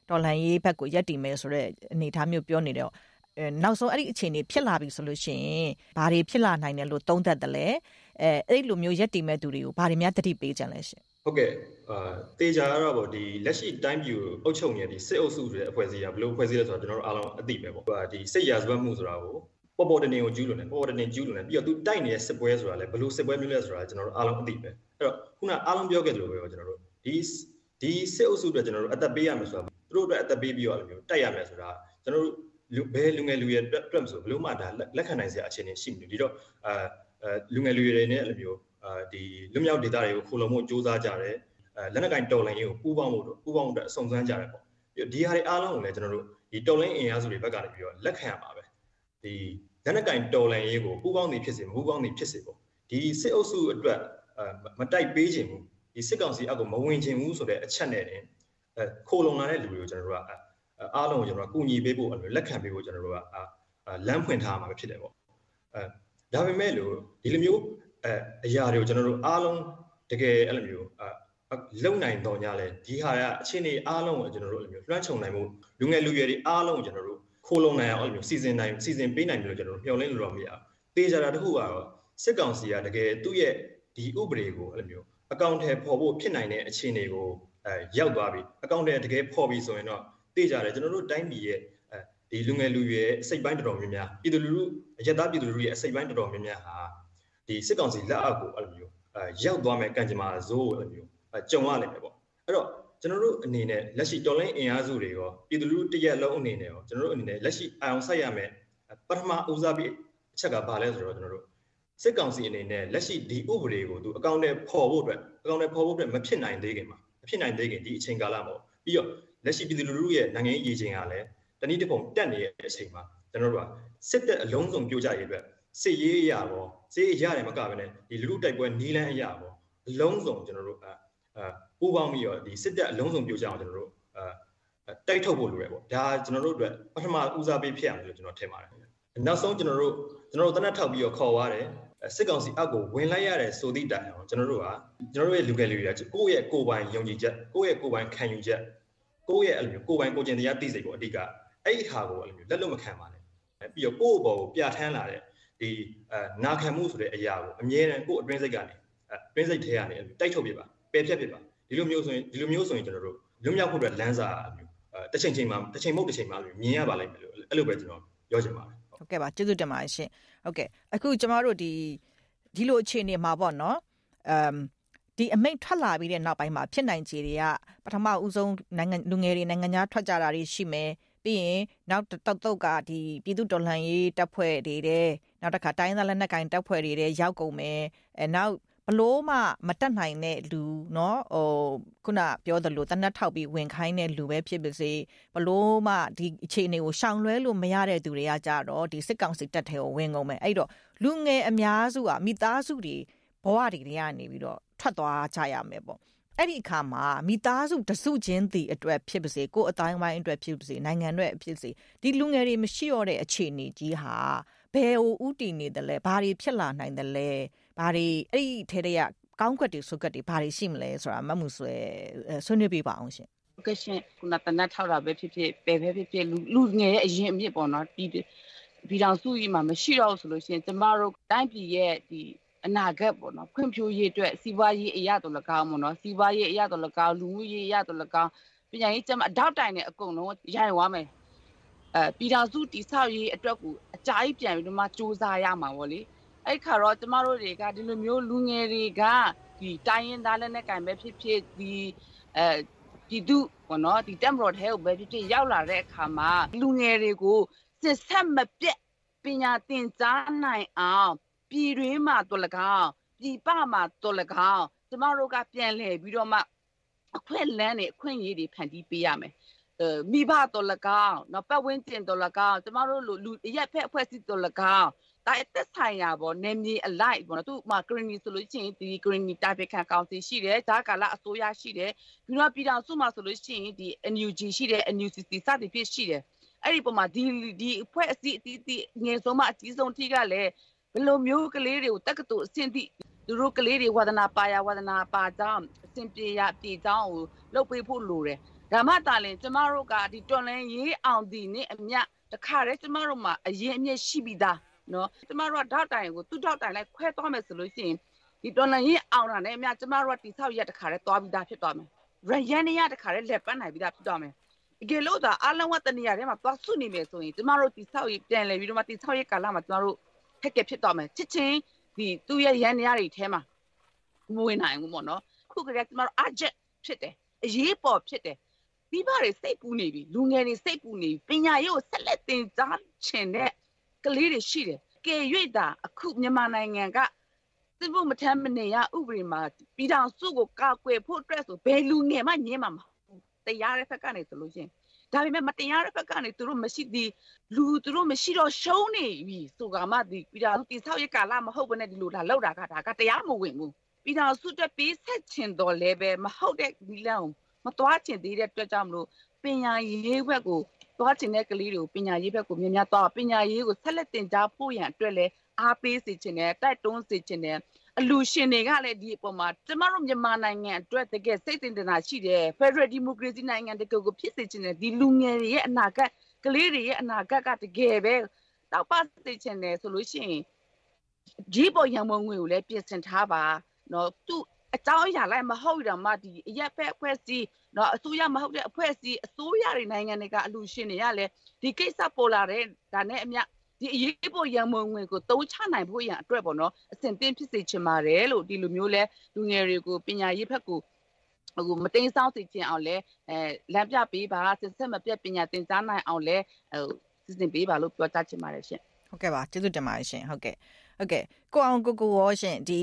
တော်လှန်ရေးဘက်ကိုရက်တီမယ်ဆိုတဲ့အနေအထားမျိုးပြောနေတော့ နောက်ဆုံးအဲ့ဒီအခြေအနေဖြစ်လာပြီဆိုလို့ရှိရင်ဘာတွေဖြစ်လာနိုင်တယ်လို့သုံးသပ်တယ်လဲအဲအဲ့လိုမျိုးရက်တည်မဲ့သူတွေကိုဘာတွေများတတိပေးကြလဲရှင်ဟုတ်ကဲ့အာတေချာကတော့ဗောဒီလက်ရှိတိုင်းပြည်ကိုအုပ်ချုပ်နေတဲ့ဒီစစ်အုပ်စုတွေအဖွဲ့အစည်းကဘယ်လိုအဖွဲ့အစည်းလဲဆိုတော့ကျွန်တော်တို့အားလုံးအသိပဲပေါ့ဒီစိတ်ရာဇဝတ်မှုဆိုတာကိုပေါ်ပေါ်တနေကိုကျူးလွန်တယ်ပေါ်ပေါ်တနေကျူးလွန်တယ်ပြီးတော့သူတိုက်နေတဲ့စစ်ပွဲဆိုတာလည်းဘယ်လိုစစ်ပွဲမျိုးလဲဆိုတာကျွန်တော်တို့အားလုံးအသိပဲအဲ့တော့ခုနအားလုံးပြောခဲ့သလိုပဲကျွန်တော်တို့ဒီဒီစစ်အုပ်စုတွေကျွန်တော်တို့အသက်ပေးရမယ်ဆိုတာသူတို့အတွက်အသက်ပေးပြီးတော့အဲ့လိုမျိုးတိုက်ရမယ်ဆိုတာကျွန်တော်တို့ လူဘယ်လူငယ်လူရဲ့အတွက်မဆိုဘလို့မှဒါလက်ခံနိုင်စရာအခြေအနေရှိနေဒီတော့အာလူငယ်လူရွယ်တွေနဲ့အဲ့လိုမျိုးအာဒီလွတ်မြောက်ဒေတာတွေကိုခိုးလုံမှုစ조사ကြတယ်အဲလက်နက်ကင်တော်လိုင်းရေးကိုပူးပေါင်းဖို့ပူးပေါင်းအတွက်အစုံစမ်းကြတယ်ပေါ့ဒီဟာတွေအားလုံးကိုလည်းကျွန်တော်တို့ဒီတော်လိုင်းအင်အားစုတွေဘက်ကနေပြီးတော့လက်ခံရမှာပဲဒီလက်နက်ကင်တော်လိုင်းရေးကိုပူးပေါင်းနေဖြစ်စေမပူးပေါင်းနေဖြစ်စေပေါ့ဒီစစ်အုပ်စုအတွက်မတိုက်ပေးခြင်းဘူးဒီစစ်ကောင်စီအကူမဝင်ခြင်းဘူးဆိုတဲ့အချက်နဲ့တင်အဲခိုးလုံလာတဲ့လူတွေကိုကျွန်တော်တို့က အားလုံးကိုကျွန်တော်တို့ကူညီပေးဖို့လက်ခံပေးဖို့ကျွန်တော်တို့ကလမ်းဖွင့်ထားမှာဖြစ်တယ်ပေါ့အဲဒါပေမဲ့လို့ဒီလိုမျိုးအဲအရာတွေကိုကျွန်တော်တို့အားလုံးတကယ်အဲ့လိုမျိုးအလုံနိုင်တော့ညလဲဒီဟာကအခြေအနေအားလုံးကိုကျွန်တော်တို့အဲ့လိုမျိုးလွှမ်းခြုံနိုင်မှုလူငယ်လူရွယ်တွေအားလုံးကိုကျွန်တော်တို့ခိုးလုံနိုင်အောင်အဲ့လိုမျိုးစီစဉ်နိုင်စီစဉ်ပေးနိုင်ပြီလို့ကျွန်တော်တို့မျှော်လင့်လို့တော့မရဘူး။တေးကြတာတခုကတော့စစ်ကောင်စီကတကယ်သူ့ရဲ့ဒီဥပဒေကိုအဲ့လိုမျိုးအကောင့်ထဲပေါ်ဖို့ဖြစ်နိုင်တဲ့အခြေအနေကိုအဲရောက်သွားပြီအကောင့်ထဲတကယ်ပေါ်ပြီဆိုရင်တော့ တေးကြတယ်ကျွန်တော်တို့တိုင်းပြည်ရဲ့ဒီလူငယ်လူရွယ်စိတ်ပိုင်းတော်တော်များများပြည်သူလူထုအရက်သားပြည်သူလူထုရဲ့စိတ်ပိုင်းတော်တော်များများဟာဒီစစ်ကောင်စီလက်အောက်ကိုအဲ့လိုမျိုးအဲရောက်သွားမယ်ကံကြမ္မာဇိုးအဲ့လိုမျိုးကြုံရနိုင်မယ်ပေါ့အဲ့တော့ကျွန်တော်တို့အနေနဲ့လက်ရှိတော်လိုင်းအင်အားစုတွေရောပြည်သူလူထုတရက်လုံးအနေနဲ့ရောကျွန်တော်တို့အနေနဲ့လက်ရှိအာရုံစိုက်ရမယ်ပထမဦးစားပေးအချက်ကဘာလဲဆိုတော့ကျွန်တော်တို့စစ်ကောင်စီအနေနဲ့လက်ရှိဒီဥပဒေကိုသူအကောင့်နဲ့ပေါ်ဖို့အတွက်အကောင့်နဲ့ပေါ်ဖို့အတွက်မဖြစ်နိုင်သေးခင်မှာမဖြစ်နိုင်သေးခင်ဒီအချိန်ကာလမှာပြီးတော့ လက်ရှိပြည်သူလူထုရဲ့နိုင်ငံရေးရည်ချင်းကလည်းတနည်းတစ်ပုံတက်နေတဲ့အချိန်မှာကျွန်တော်တို့ကစစ်တပ်အလုံးစုံပြိုကျရေးအတွက်စစ်ရေးအရာပေါ့စစ်ရေးရတယ်မကဘဲနဲ့ဒီလူလူတိုက်ပွဲနီးလန်းအရာပေါ့အလုံးစုံကျွန်တော်တို့အာပူးပေါင်းပြီးတော့ဒီစစ်တပ်အလုံးစုံပြိုကျအောင်ကျွန်တော်တို့အာတိုက်ထုတ်ဖို့လိုရပေါ့ဒါကျွန်တော်တို့အတွက်ပထမဦးစားပေးဖြစ်အောင်လို့ကျွန်တော်ထင်ပါတယ်နောက်ဆုံးကျွန်တော်တို့ကျွန်တော်တို့တနက်ထောက်ပြီးတော့ခေါ်သွားတယ်စစ်ကောင်စီအောက်ကိုဝင်လိုက်ရတယ်ဆိုသည့်တိုင်အောင်ကျွန်တော်တို့ကကျွန်တော်တို့ရဲ့လူငယ်လူတွေကကိုယ့်ရဲ့ကိုယ်ပိုင်ယုံကြည်ချက်ကိုယ့်ရဲ့ကိုယ်ပိုင်ခံယူချက် ကိုယ့်ရဲ့အဲ့လိုမျိုးကိုယ်ပိုင်ကိုကျင်တရားသိစိတ်ကိုအဓိကအဲ့ဒီဟာကိုအဲ့လိုမျိုးလက်လွတ်မခံပါနဲ့ပြီးတော့ကိုယ့်ဘောကိုပြဋ္ဌာန်းလာတဲ့ဒီအဲနာခံမှုဆိုတဲ့အရာကိုအမြဲတမ်းကိုယ့်အတွင်းစိတ်ကနေအတွင်းစိတ်ထဲကနေတိုက်ထုတ်ပြပါပယ်ဖြတ်ပြပါဒီလိုမျိုးဆိုရင်ဒီလိုမျိုးဆိုရင်ကျွန်တော်တို့လွတ်မြောက်ဖို့အတွက်လမ်းစာမျိုးတစ်ချိန်ချိန်မှာတစ်ချိန်မဟုတ်တစ်ချိန်မှာမြင်ရပါလိမ့်မယ်လို့အဲ့လိုပဲကျွန်တော်ပြောချင်ပါတယ်ဟုတ်ကဲ့ပါကျေးဇူးတင်ပါတယ်ရှင်ဟုတ်ကဲ့အခုကျမတို့ဒီဒီလိုအခြေအနေမှာပေါ့နော်အမ် ဒီအမိတ်ထွက်လာပြီးတဲ့နောက်ပိုင်းမှာဖြစ်နိုင်ခြေတွေကပထမဦးဆုံးနိုင်ငံလူငယ်တွေနိုင်ငံသားထွက်ကြတာတွေရှိမယ်ပြီးရင်နောက်တောက်တော့ကဒီပြည်သူတော်လှန်ရေးတပ်ဖွဲ့တွေတဲ့နောက်တစ်ခါတိုင်းသားလက်နက်ကိုင်တပ်ဖွဲ့တွေတဲ့ရောက်ကုန်မယ်အဲနောက်ဘလို့မှမတက်နိုင်တဲ့လူเนาะဟိုခုနပြောသလိုတနတ်ထောက်ပြီးဝင်ခိုင်းတဲ့လူပဲဖြစ်ပါစေဘလို့မှဒီအခြေအနေကိုရှောင်လွှဲလို့မရတဲ့သူတွေကကြတော့ဒီစစ်ကောင်စီတပ်ထဲကိုဝင်ကုန်မယ်အဲ့တော့လူငယ်အများစုကမိသားစုတွေဘဝတွေတွေကနေပြီးတော့ ထွက်သွားကြရမယ်ပေါ့အဲ့ဒီအခါမှာမိသားစုတစုချင်းတည်အတွက်ဖြစ်ပါစေကိုယ်အတိုင်းဝိုင်းအတွက်ဖြစ်ပါစေနိုင်ငံအတွက်ဖြစ်စေဒီလူငယ်တွေမရှိတော့တဲ့အခြေအနေကြီးဟာဘယ်ဟိုဥတည်နေတယ်လဲဘာတွေဖြစ်လာနိုင်တယ်လဲဘာတွေအဲ့ဒီထဲတွေကကောင်းကွက်တွေဆုတ်ကွက်တွေဘာတွေရှိမလဲဆိုတာမမှုဆွဲဆွေးနွေးပြပါအောင်ရှင်ကရှင်ခုနတနတ်ထောက်တာပဲဖြစ်ဖြစ်ပယ်ပဲဖြစ်ဖြစ်လူငယ်ရဲ့အရင်အမြစ်ပေါ့နော်ဒီပြည်တော်စုကြီးမှာမရှိတော့ဆိုလို့ရှိရင်ကျမတို့တိုင်းပြည်ရဲ့ဒီ အနာဂတ်ပေါ့နော်ဖွံ့ဖြိုးရေးအတွက်စီးပွားရေးအရာတော်လကောင်းပေါ့နော်စီးပွားရေးအရာတော်လကောင်းလူမှုရေးအရာတော်လကောင်းပညာရေးကျမအထောက်တိုင်နဲ့အကုန်လုံးရိုင်ဝါမယ်အဲပြည်တော်စုတိဆောက်ရေးအတွက်ကိုအကြိုက်ပြန်ပြီးတော့မှစူးစမ်းရမှာပေါ့လေအဲ့ခါတော့ကျမတို့တွေကဒီလိုမျိုးလူငယ်တွေကဒီတိုင်းရင်သားလက်နဲ့ကင်ပဲဖြစ်ဖြစ်ဒီအဲပြည်သူပေါ့နော်ဒီတက်မတော်ထဲကိုပဲဖြစ်ဖြစ်ရောက်လာတဲ့အခါမှာလူငယ်တွေကိုစစ်ဆက်မပြတ်ပညာသင်ကြားနိုင်အောင် ပြည်တွင်းမှာတော်လကောင်းပြည်ပမှာတော်လကောင်းကျမတို့ကပြန်လှည့်ပြီးတော့မှအခွင့်လန်းတွေအခွင့်အရေးတွေဖန်တီးပေးရမယ်မိဘတော်လကောင်းနော်ပတ်ဝန်းကျင်တော်လကောင်းကျမတို့လူရက်ဖက်အဖွဲ့အစည်းတော်လကောင်းဒါအသက်ဆိုင်ရာပေါ့နေမြေအလိုက်ပေါ့နော်သူမှာဂရင်းနီဆိုလို့ရှိရင်ဒီဂရင်းနီတာဖက်ခံကောင်စီရှိတယ်ဒါကာလအစိုးရရှိတယ်ပြီးတော့ပြည်တော်စုမှာဆိုလို့ရှိရင်ဒီ NUG ရှိတယ် NUCC စသည်ဖြင့်ရှိတယ်အဲ့ဒီပုံမှာဒီဒီအဖွဲ့အစည်းအသီးသီးငယ်ဆုံးမှအကြီးဆုံးထိကလည်း ဘယ်လိုမျိုးကလေးတွေကိုတက္ကသိုလ်အဆင့်ထိသူတို့ကလေးတွေဝါဒနာပါရဝါဒနာပါကြောင်းအဆင်ပြေရပြေကြောင်းကိုလုပ်ပေးဖို့လိုတယ်ဒါမှတာလင်ကျမတို့ကဒီတော်လန်ရေးအောင်ဒီနဲ့အမြတခါတည်းကျမတို့မှာအရင်အမြင့်ရှိပြီးသားနော်ကျမတို့ကဓာတ်တိုင်ကိုသူ့ဓာတ်တိုင်လိုက်ခွဲသွားမယ်ဆိုလို့ရှိရင်ဒီတော်လန်ရင်အောင်တာနဲ့အမြကျမတို့ကတိဆောက်ရက်တခါတည်းသွားပြီးသားဖြစ်သွားမယ်ရရန်နေရတခါတည်းလက်ပန်းနိုင်ပြီးသားဖြစ်သွားမယ်တကယ်လို့သာအလုံးဝတနေရာထဲမှာသွားစုနေမယ်ဆိုရင်ကျမတို့တိဆောက်ရပြန်လဲပြီးတော့မှတိဆောက်ရကာလမှာကျမတို့ ခက်ခဲဖြစ်သွားမယ်ချစ်ချင်းဒီသူ့ရဲ့ရန်နေရတွေထဲမှာမဝင်နိုင်ဘူးပေါ့နော်ခုကလေးကျမတို့အဂျက်ဖြစ်တယ်အရေးပေါ်ဖြစ်တယ်မိဘတွေစိတ်ပူနေပြီလူငယ်တွေစိတ်ပူနေပြီပညာရေးကိုဆက်လက်သင်ကြားချင်တဲ့ကလေးတွေရှိတယ်ကဲ၍တာအခုမြန်မာနိုင်ငံကစစ်ဖို့မထမ်းမနေရဥပဒေမှာပြည်ထောင်စုကိုကာကွယ်ဖို့အတွက်ဆိုဘယ်လူငယ်မှညင်းမှာမဟုတ်တရားတဲ့ဘက်ကနေဆိုလို့ရှိရင် ဒါပေမဲ့မတရားတဲ့ဘက်ကနေသူတို့မရှိသည်လူသူတို့မရှိတော့ရှုံးနေပြီဆိုကမှဒီပြည်ထောင်စုတိဆောက်ရကာလမဟုတ်ဘဲနဲ့ဒီလိုလာလောက်တာကဒါကတရားမဝင်ဘူးပြည်ထောင်စုတက်ပြီးဆက်ချင်တော်လဲပဲမဟုတ်တဲ့ဒီလမ်းမသွားချင်သေးတဲ့အတွက်ကြောင့်မလို့ပညာရေးဘက်ကိုသွားချင်တဲ့ကလေးတွေကိုပညာရေးဘက်ကိုမြင်များသွားပညာရေးကိုဆက်လက်တင်ကြားဖို့ရန်အတွက်လဲအားပေးစေချင်တယ်တိုက်တွန်းစေချင်တယ် အလူရှင်တွေကလည်းဒီအပေါ်မှာကျမတို့မြန်မာနိုင်ငံအတွက်တကယ်စိတ်တင်တာရှိတယ် Federal Democracy နိုင်ငံတကယ်ကိုဖြစ်စေချင်တယ်ဒီလူငယ်တွေရဲ့အနာဂတ်ကလေးတွေရဲ့အနာဂတ်ကတကယ်ပဲတောက်ပစေချင်တယ်ဆိုလို့ရှိရင်ဒီပေါ်ရံမုံငွေကိုလည်းပြင်ဆင်ထားပါနော်သူအကြောင်းအရာလိုက်မဟုတ်တော့မှဒီအရက်ဖက်အဖွဲ့အစည်းနော်အစိုးရမဟုတ်တဲ့အဖွဲ့အစည်းအစိုးရတွေနိုင်ငံတွေကအလူရှင်တွေကလည်းဒီကိစ္စပေါ်လာတဲ့ဒါနဲ့အမြ ဒီအရေးပေါ်ရန်မုံငွေကိုတုံးချနိုင်ဖို့ရန်အတွက်ပေါ့နော်အစဉ်သင့်ဖြစ်စေချင်ပါတယ်လို့ဒီလိုမျိုးလဲလူငယ်တွေကိုပညာရေးဘက်ကိုဟိုမတိန်ဆောင်းစေချင်အောင်လဲအဲလမ်းပြပေးပါစစ်ဆက်မပြတ်ပညာသင်ကြားနိုင်အောင်လဲဟိုစီစဉ်ပေးပါလို့ပြောကြားချင်ပါတယ်ရှင်ဟုတ်ကဲ့ပါကျေးဇူးတင်ပါတယ်ရှင်ဟုတ်ကဲ့ဟုတ်ကဲ့ကိုအောင်ကိုကိုရောရှင်ဒီ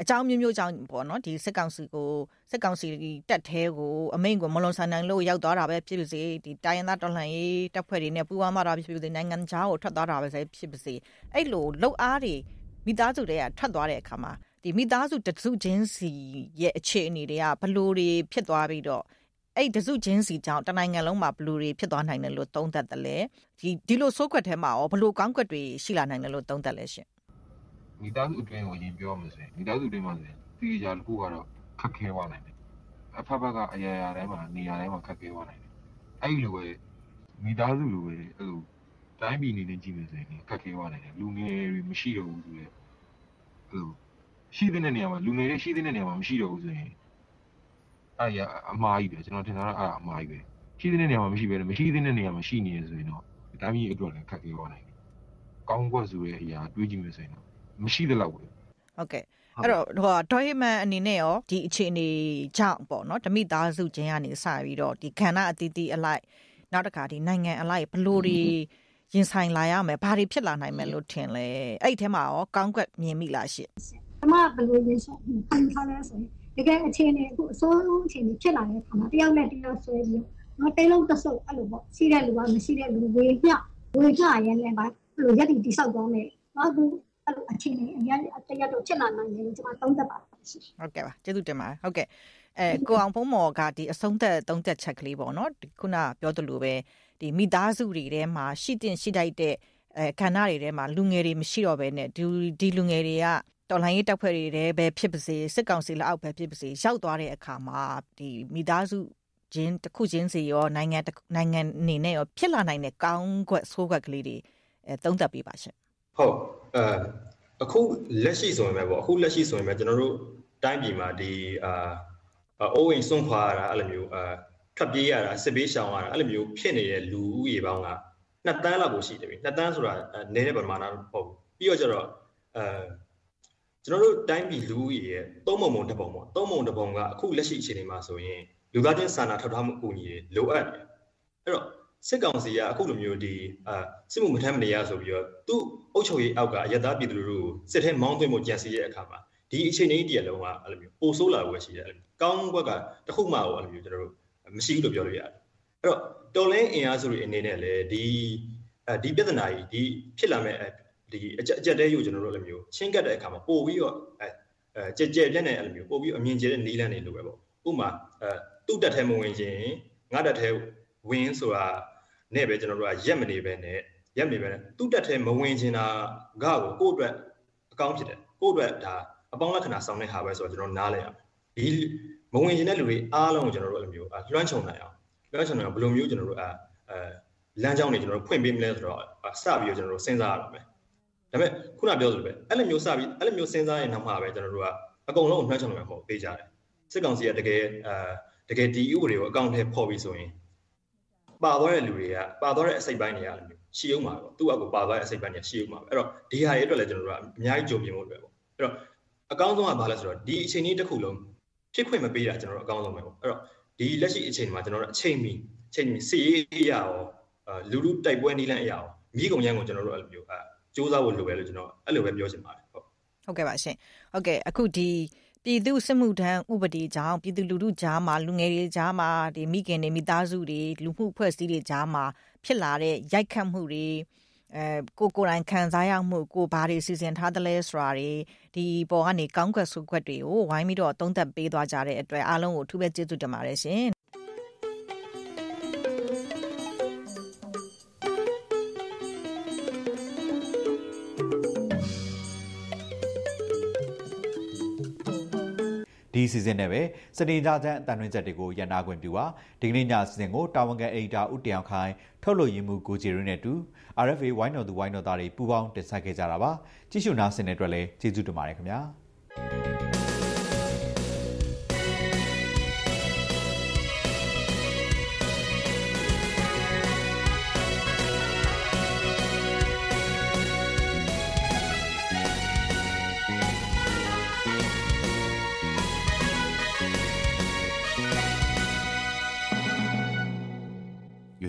အကြောင်းမျိုးမျိုးကြောင့်ပေါ့နော်ဒီစစ်ကောင်စီကိုစစ်ကောင်စီတက်သေးကိုအမိန့်ကိုမလွန်ဆန်နိုင်လို့ရောက်သွားတာပဲဖြစ်ပါစေဒီတိုင်းရင်းသားတော်လှန်ရေးတပ်ဖွဲ့တွေနဲ့ပူးပေါင်းမှတာဖြစ်ပါစေနိုင်ငံခြားကိုထွက်သွားတာပဲဖြစ်ပါစေအဲ့လိုလှုပ်အားတွေမိသားစုတွေကထွက်သွားတဲ့အခါမှာဒီမိသားစုတစုချင်းစီရဲ့အခြေအနေတွေကဘလို့တွေဖြစ်သွားပြီးတော့အဲ့တစုချင်းစီကြောင့်တနိုင်ငံလုံးမှာဘလူတွေဖြစ်သွားနိုင်တယ်လို့သုံးသပ်တယ်လေဒီဒီလိုစိုးခွက်ထဲမှာရောဘလို့ကောင်းကွက်တွေရှိလာနိုင်တယ်လို့သုံးသပ်လဲရှင် မိသားစုအတွင်းကိုရင်ပြောမှဆိုရင်မိသားစုအတွင်းမှာဆိုရင်ဒီကြတစ်ခုကတော့ခက်ခဲသွားနိုင်တယ်အဖက်ဖက်ကအရာရာတိုင်းမှာနေရာတိုင်းမှာခက်ခဲသွားနိုင်တယ်အဲ့လိုပဲမိသားစုလိုပဲအဲ့လိုတိုင်းပြည်နေနေကြည့်မယ်ဆိုရင်ခက်ခဲသွားနိုင်တယ်လူငယ်တွေမရှိတော့ဘူးဆိုရင်အဲ့လိုရှိတဲ့နေရာမှာလူငယ်တွေရှိတဲ့နေရာမှာမရှိတော့ဘူးဆိုရင်အဲ့ရအမှားကြီးပဲကျွန်တော်ထင်တာကအဲ့အမှားကြီးပဲရှိတဲ့နေရာမှာမရှိပဲမရှိတဲ့နေရာမှာရှိနေရဆိုရင်တော့တိုင်းပြည်အတွက်လည်းခက်ခဲသွားနိုင်တယ်ကောင်းကွက်ဆိုတဲ့အရာတွေးကြည့်မယ်ဆိုရင်တော့ မရှိတဲ့လောက်ပဲဟုတ်ကဲ့အဲ့တော့ဟိုဒေါ်ဟီမန်အနေနဲ့ရောဒီအခြေအနေကြောင့်ပေါ့နော်ဓမိသားစုချင်းကနေစပြီးတော့ဒီခန္ဓာအတီးတီးအလိုက်နောက်တစ်ခါဒီနိုင်ငံအလိုက်ဘလို့တွေရင်ဆိုင်လာရမယ်ဘာတွေဖြစ်လာနိုင်မယ်လို့ထင်လဲအဲ့ဒီထဲမှာရောကောင်းကွက်မြင်မိလားရှင့်အမဘလို့ရင်ဆိုင်ခံထားလဲဆိုရင်တကယ်အခြေအနေအခုအစိုးရအခြေအနေဖြစ်လာတဲ့အခါမှာတယောက်နဲ့တယောက်ဆွဲပြီးတော့တိတ်လုံးတဆုပ်အဲ့လိုပေါ့ရှိတဲ့လူကမရှိတဲ့လူဝေမျှဝေမျှရဲလည်းပါအဲ့လိုရက်တီတိဆောက်သွားမယ်နောက်သူ အဲ့လိုအခြေအနေအများတရက်တော့ဖြစ်လာနိုင်တယ်လို့ကျွန်မသုံးသပ်ပါတယ်ဟုတ်ကဲ့ပါကျေးဇူးတင်ပါတယ်ဟုတ်ကဲ့အဲကိုအောင်ဖုံးမော်ကဒီအဆုံးသက်သုံးသက်ချက်ကလေးပေါ့နော်ခုနပြောသလိုပဲဒီမိသားစုတွေထဲမှာရှိတင်ရှိတိုက်တဲ့အဲခန္ဓာတွေထဲမှာလူငယ်တွေမရှိတော့ဘဲနဲ့ဒီဒီလူငယ်တွေကတော်လိုင်းရေးတပ်ဖွဲ့တွေထဲပဲဖြစ်ပါစေစစ်ကောင်စီလက်အောက်ပဲဖြစ်ပါစေရောက်သွားတဲ့အခါမှာဒီမိသားစုချင်းတစ်ခုချင်းစီရောနိုင်ငံနိုင်ငံအနေနဲ့ရောဖြစ်လာနိုင်တဲ့ကောင်းကွက်ဆိုးကွက်ကလေးတွေအဲသုံးသပ်ပေးပါရှင် ဟုတ်အဲအခုလက်ရှိဆိုရင်ပဲပေါ့အခုလက်ရှိဆိုရင်ပဲကျွန်တော်တို့တိုင်းပြည်မှာဒီအာအိုးအိမ်စွန့်ခွာရတာအဲ့လိုမျိုးအာထွက်ပြေးရတာစစ်ပေးရှောင်ရတာအဲ့လိုမျိုးဖြစ်နေတဲ့လူဦးရေပေါင်းကနှစ်တန်းလောက်ကိုရှိတယ်ပြီနှစ်တန်းဆိုတာနည်းတဲ့ပမာဏတော့ပေါ့ပြီးတော့ကျတော့အဲကျွန်တော်တို့တိုင်းပြည်လူဦးရေရဲ့သုံးပုံပုံတစ်ပုံပေါ့သုံးပုံတစ်ပုံကအခုလက်ရှိအခြေအနေမှာဆိုရင်လူသားချင်းစာနာထောက်ထားမှုအကူအညီတွေလိုအပ်တယ်အဲ့တော့ စစ်ကောင်စီကအခုလိုမျိုးဒီအာစစ်မှုမထမ်းမနေရဆိုပြီးတော့သူ့အုပ်ချုပ်ရေးအောက်ကအယက်သားပြည်သူလူထုကိုစစ်ထဲမောင်းသွင်းမှုကြံစည်ရဲ့အခါမှာဒီအခြေအနေတည်းလုံးကအဲ့လိုမျိုးပိုဆိုးလာဝယ်ရှိတယ်အဲ့လိုကောင်းဘက်ကတခုမှတော့အဲ့လိုမျိုးကျွန်တော်တို့မရှိဘူးလို့ပြောလို့ရတယ်အဲ့တော့တော်လင်းအင်အားစုတွေအနေနဲ့လည်းဒီအဲဒီပြဿနာကြီးဒီဖြစ်လာမဲ့ဒီအကြက်အကြက်တဲယူကျွန်တော်တို့အဲ့လိုမျိုးချင်းကပ်တဲ့အခါမှာပို့ပြီးတော့အဲအဲကြဲကြဲပြက်နေအဲ့လိုမျိုးပို့ပြီးအမြင်ကျတဲ့နီးလန်းနေလို့ပဲပေါ့ဥပမာအဲသူ့တက်ထဲမဝင်ခြင်းငါတက်ထဲဝင်ဆိုတာ နဲ့ပဲကျွန်တော်တို့ကရက်မနေပဲနဲ့ရက်မနေပဲနဲ့သူ့တက်ထဲမဝင်ခြင်းတာကကိုကိုယ့်အတွက်အကောင်းဖြစ်တယ်ကိုယ့်အတွက်ဒါအပေါင်းလက္ခဏာဆောင်တဲ့ဟာပဲဆိုတော့ကျွန်တော်နားလည်ရမယ်ဒီမဝင်ခြင်းတဲ့လူတွေအားလုံးကိုကျွန်တော်တို့အဲ့လိုမျိုးလွှမ်းခြုံနိုင်အောင်လွှမ်းခြုံနိုင်အောင်ဘယ်လိုမျိုးကျွန်တော်တို့အဲအဲလမ်းကြောင်းတွေကျွန်တော်တို့ဖွင့်ပေးမလဲဆိုတော့စပြီးတော့ကျွန်တော်တို့စဉ်းစားရအောင်မယ်ဒါပေမဲ့ခုနပြောသလိုပဲအဲ့လိုမျိုးစပြီးအဲ့လိုမျိုးစဉ်းစားရင်နောက်မှပဲကျွန်တော်တို့ကအကုန်လုံးကိုနှှမ်းချောင်းမှာမဟုတ်ပေးကြတယ်စစ်ကောင်စီကတကယ်အဲတကယ်ဒီဥပဒေကိုအကောင့်ထဲပေါ်ပြီးဆိုရင် ပါသွားတဲ့လူတွေကပါသွားတဲ့အစိတ်ပိုင်းတွေကလည်းရှိအောင်ပါပေါ့သူ့အကူပါသွားတဲ့အစိတ်ပိုင်းတွေရှိအောင်ပါအဲ့တော့ဒီဟာရဲ့အတွက်လည်းကျွန်တော်တို့ကအများကြီးကြိုပြင်ဖို့အတွက်ပေါ့အဲ့တော့အကောင်းဆုံးကဘာလဲဆိုတော့ဒီအချိန်ကြီးတစ်ခုလုံးဖြစ်ခွင့်မပေးတာကျွန်တော်တို့အကောင်းဆုံးပဲပေါ့အဲ့တော့ဒီလက်ရှိအချိန်မှာကျွန်တော်တို့အချိန်မီအချိန်မီစီရေးရအောင်လူလူတိုက်ပွဲနီးလန်းအရာအောင်မိကုံရန်ကိုကျွန်တော်တို့အဲ့လိုမျိုးအဲစူးစမ်းဖို့လိုပဲလို့ကျွန်တော်အဲ့လိုပဲပြောချင်ပါတယ်ဟုတ်ဟုတ်ကဲ့ပါရှင်ဟုတ်ကဲ့အခုဒီ ပြည်သူစစ်မှုထမ်းဥပဒေကြောင့် ပြည်သူလူထုကြားမှာ လူငယ်တွေကြားမှာဒီမိခင်တွေ မိသားစုတွေ လူမှုဖွဲ့စည်းတွေကြားမှာ ဖြစ်လာတဲ့ ရိုက်ခတ်မှုတွေအဲကိုကိုယ်တိုင် ခံစားရမှု ကိုဘာတွေ စီစဉ်ထားသလဲဆိုတာတွေ ဒီပေါ်ကနေ ကောင်းကွက်ဆုကွက်တွေကို ဝိုင်းပြီးတော့ သုံးသပ်ပေးသွားကြတဲ့အတွက် အားလုံးကို အထူးပဲ ကျေးဇူးတင်ပါတယ်ရှင် ဒီစီစဉ်နဲ့ပဲစနေကြချမ်းအတန်တွင်းချက်တွေကိုရန်နာခွင့်ပြုပါဒီကနေ့ညစီစဉ်ကိုတာဝန်ခံအေဒါဦးတယောင်ခိုင်ထုတ်လို့ရင်းမှုကိုဂျီရင်းနဲ့တူ RFA ဝိုင်းတော်သူဝိုင်းတော်သားတွေပူးပေါင်းတင်ဆက်ခဲ့ကြတာပါကြည့်ရှုနာဆင်တဲ့အတွက်လည်းကျေးဇူးတင်ပါတယ်ခင်ဗျာ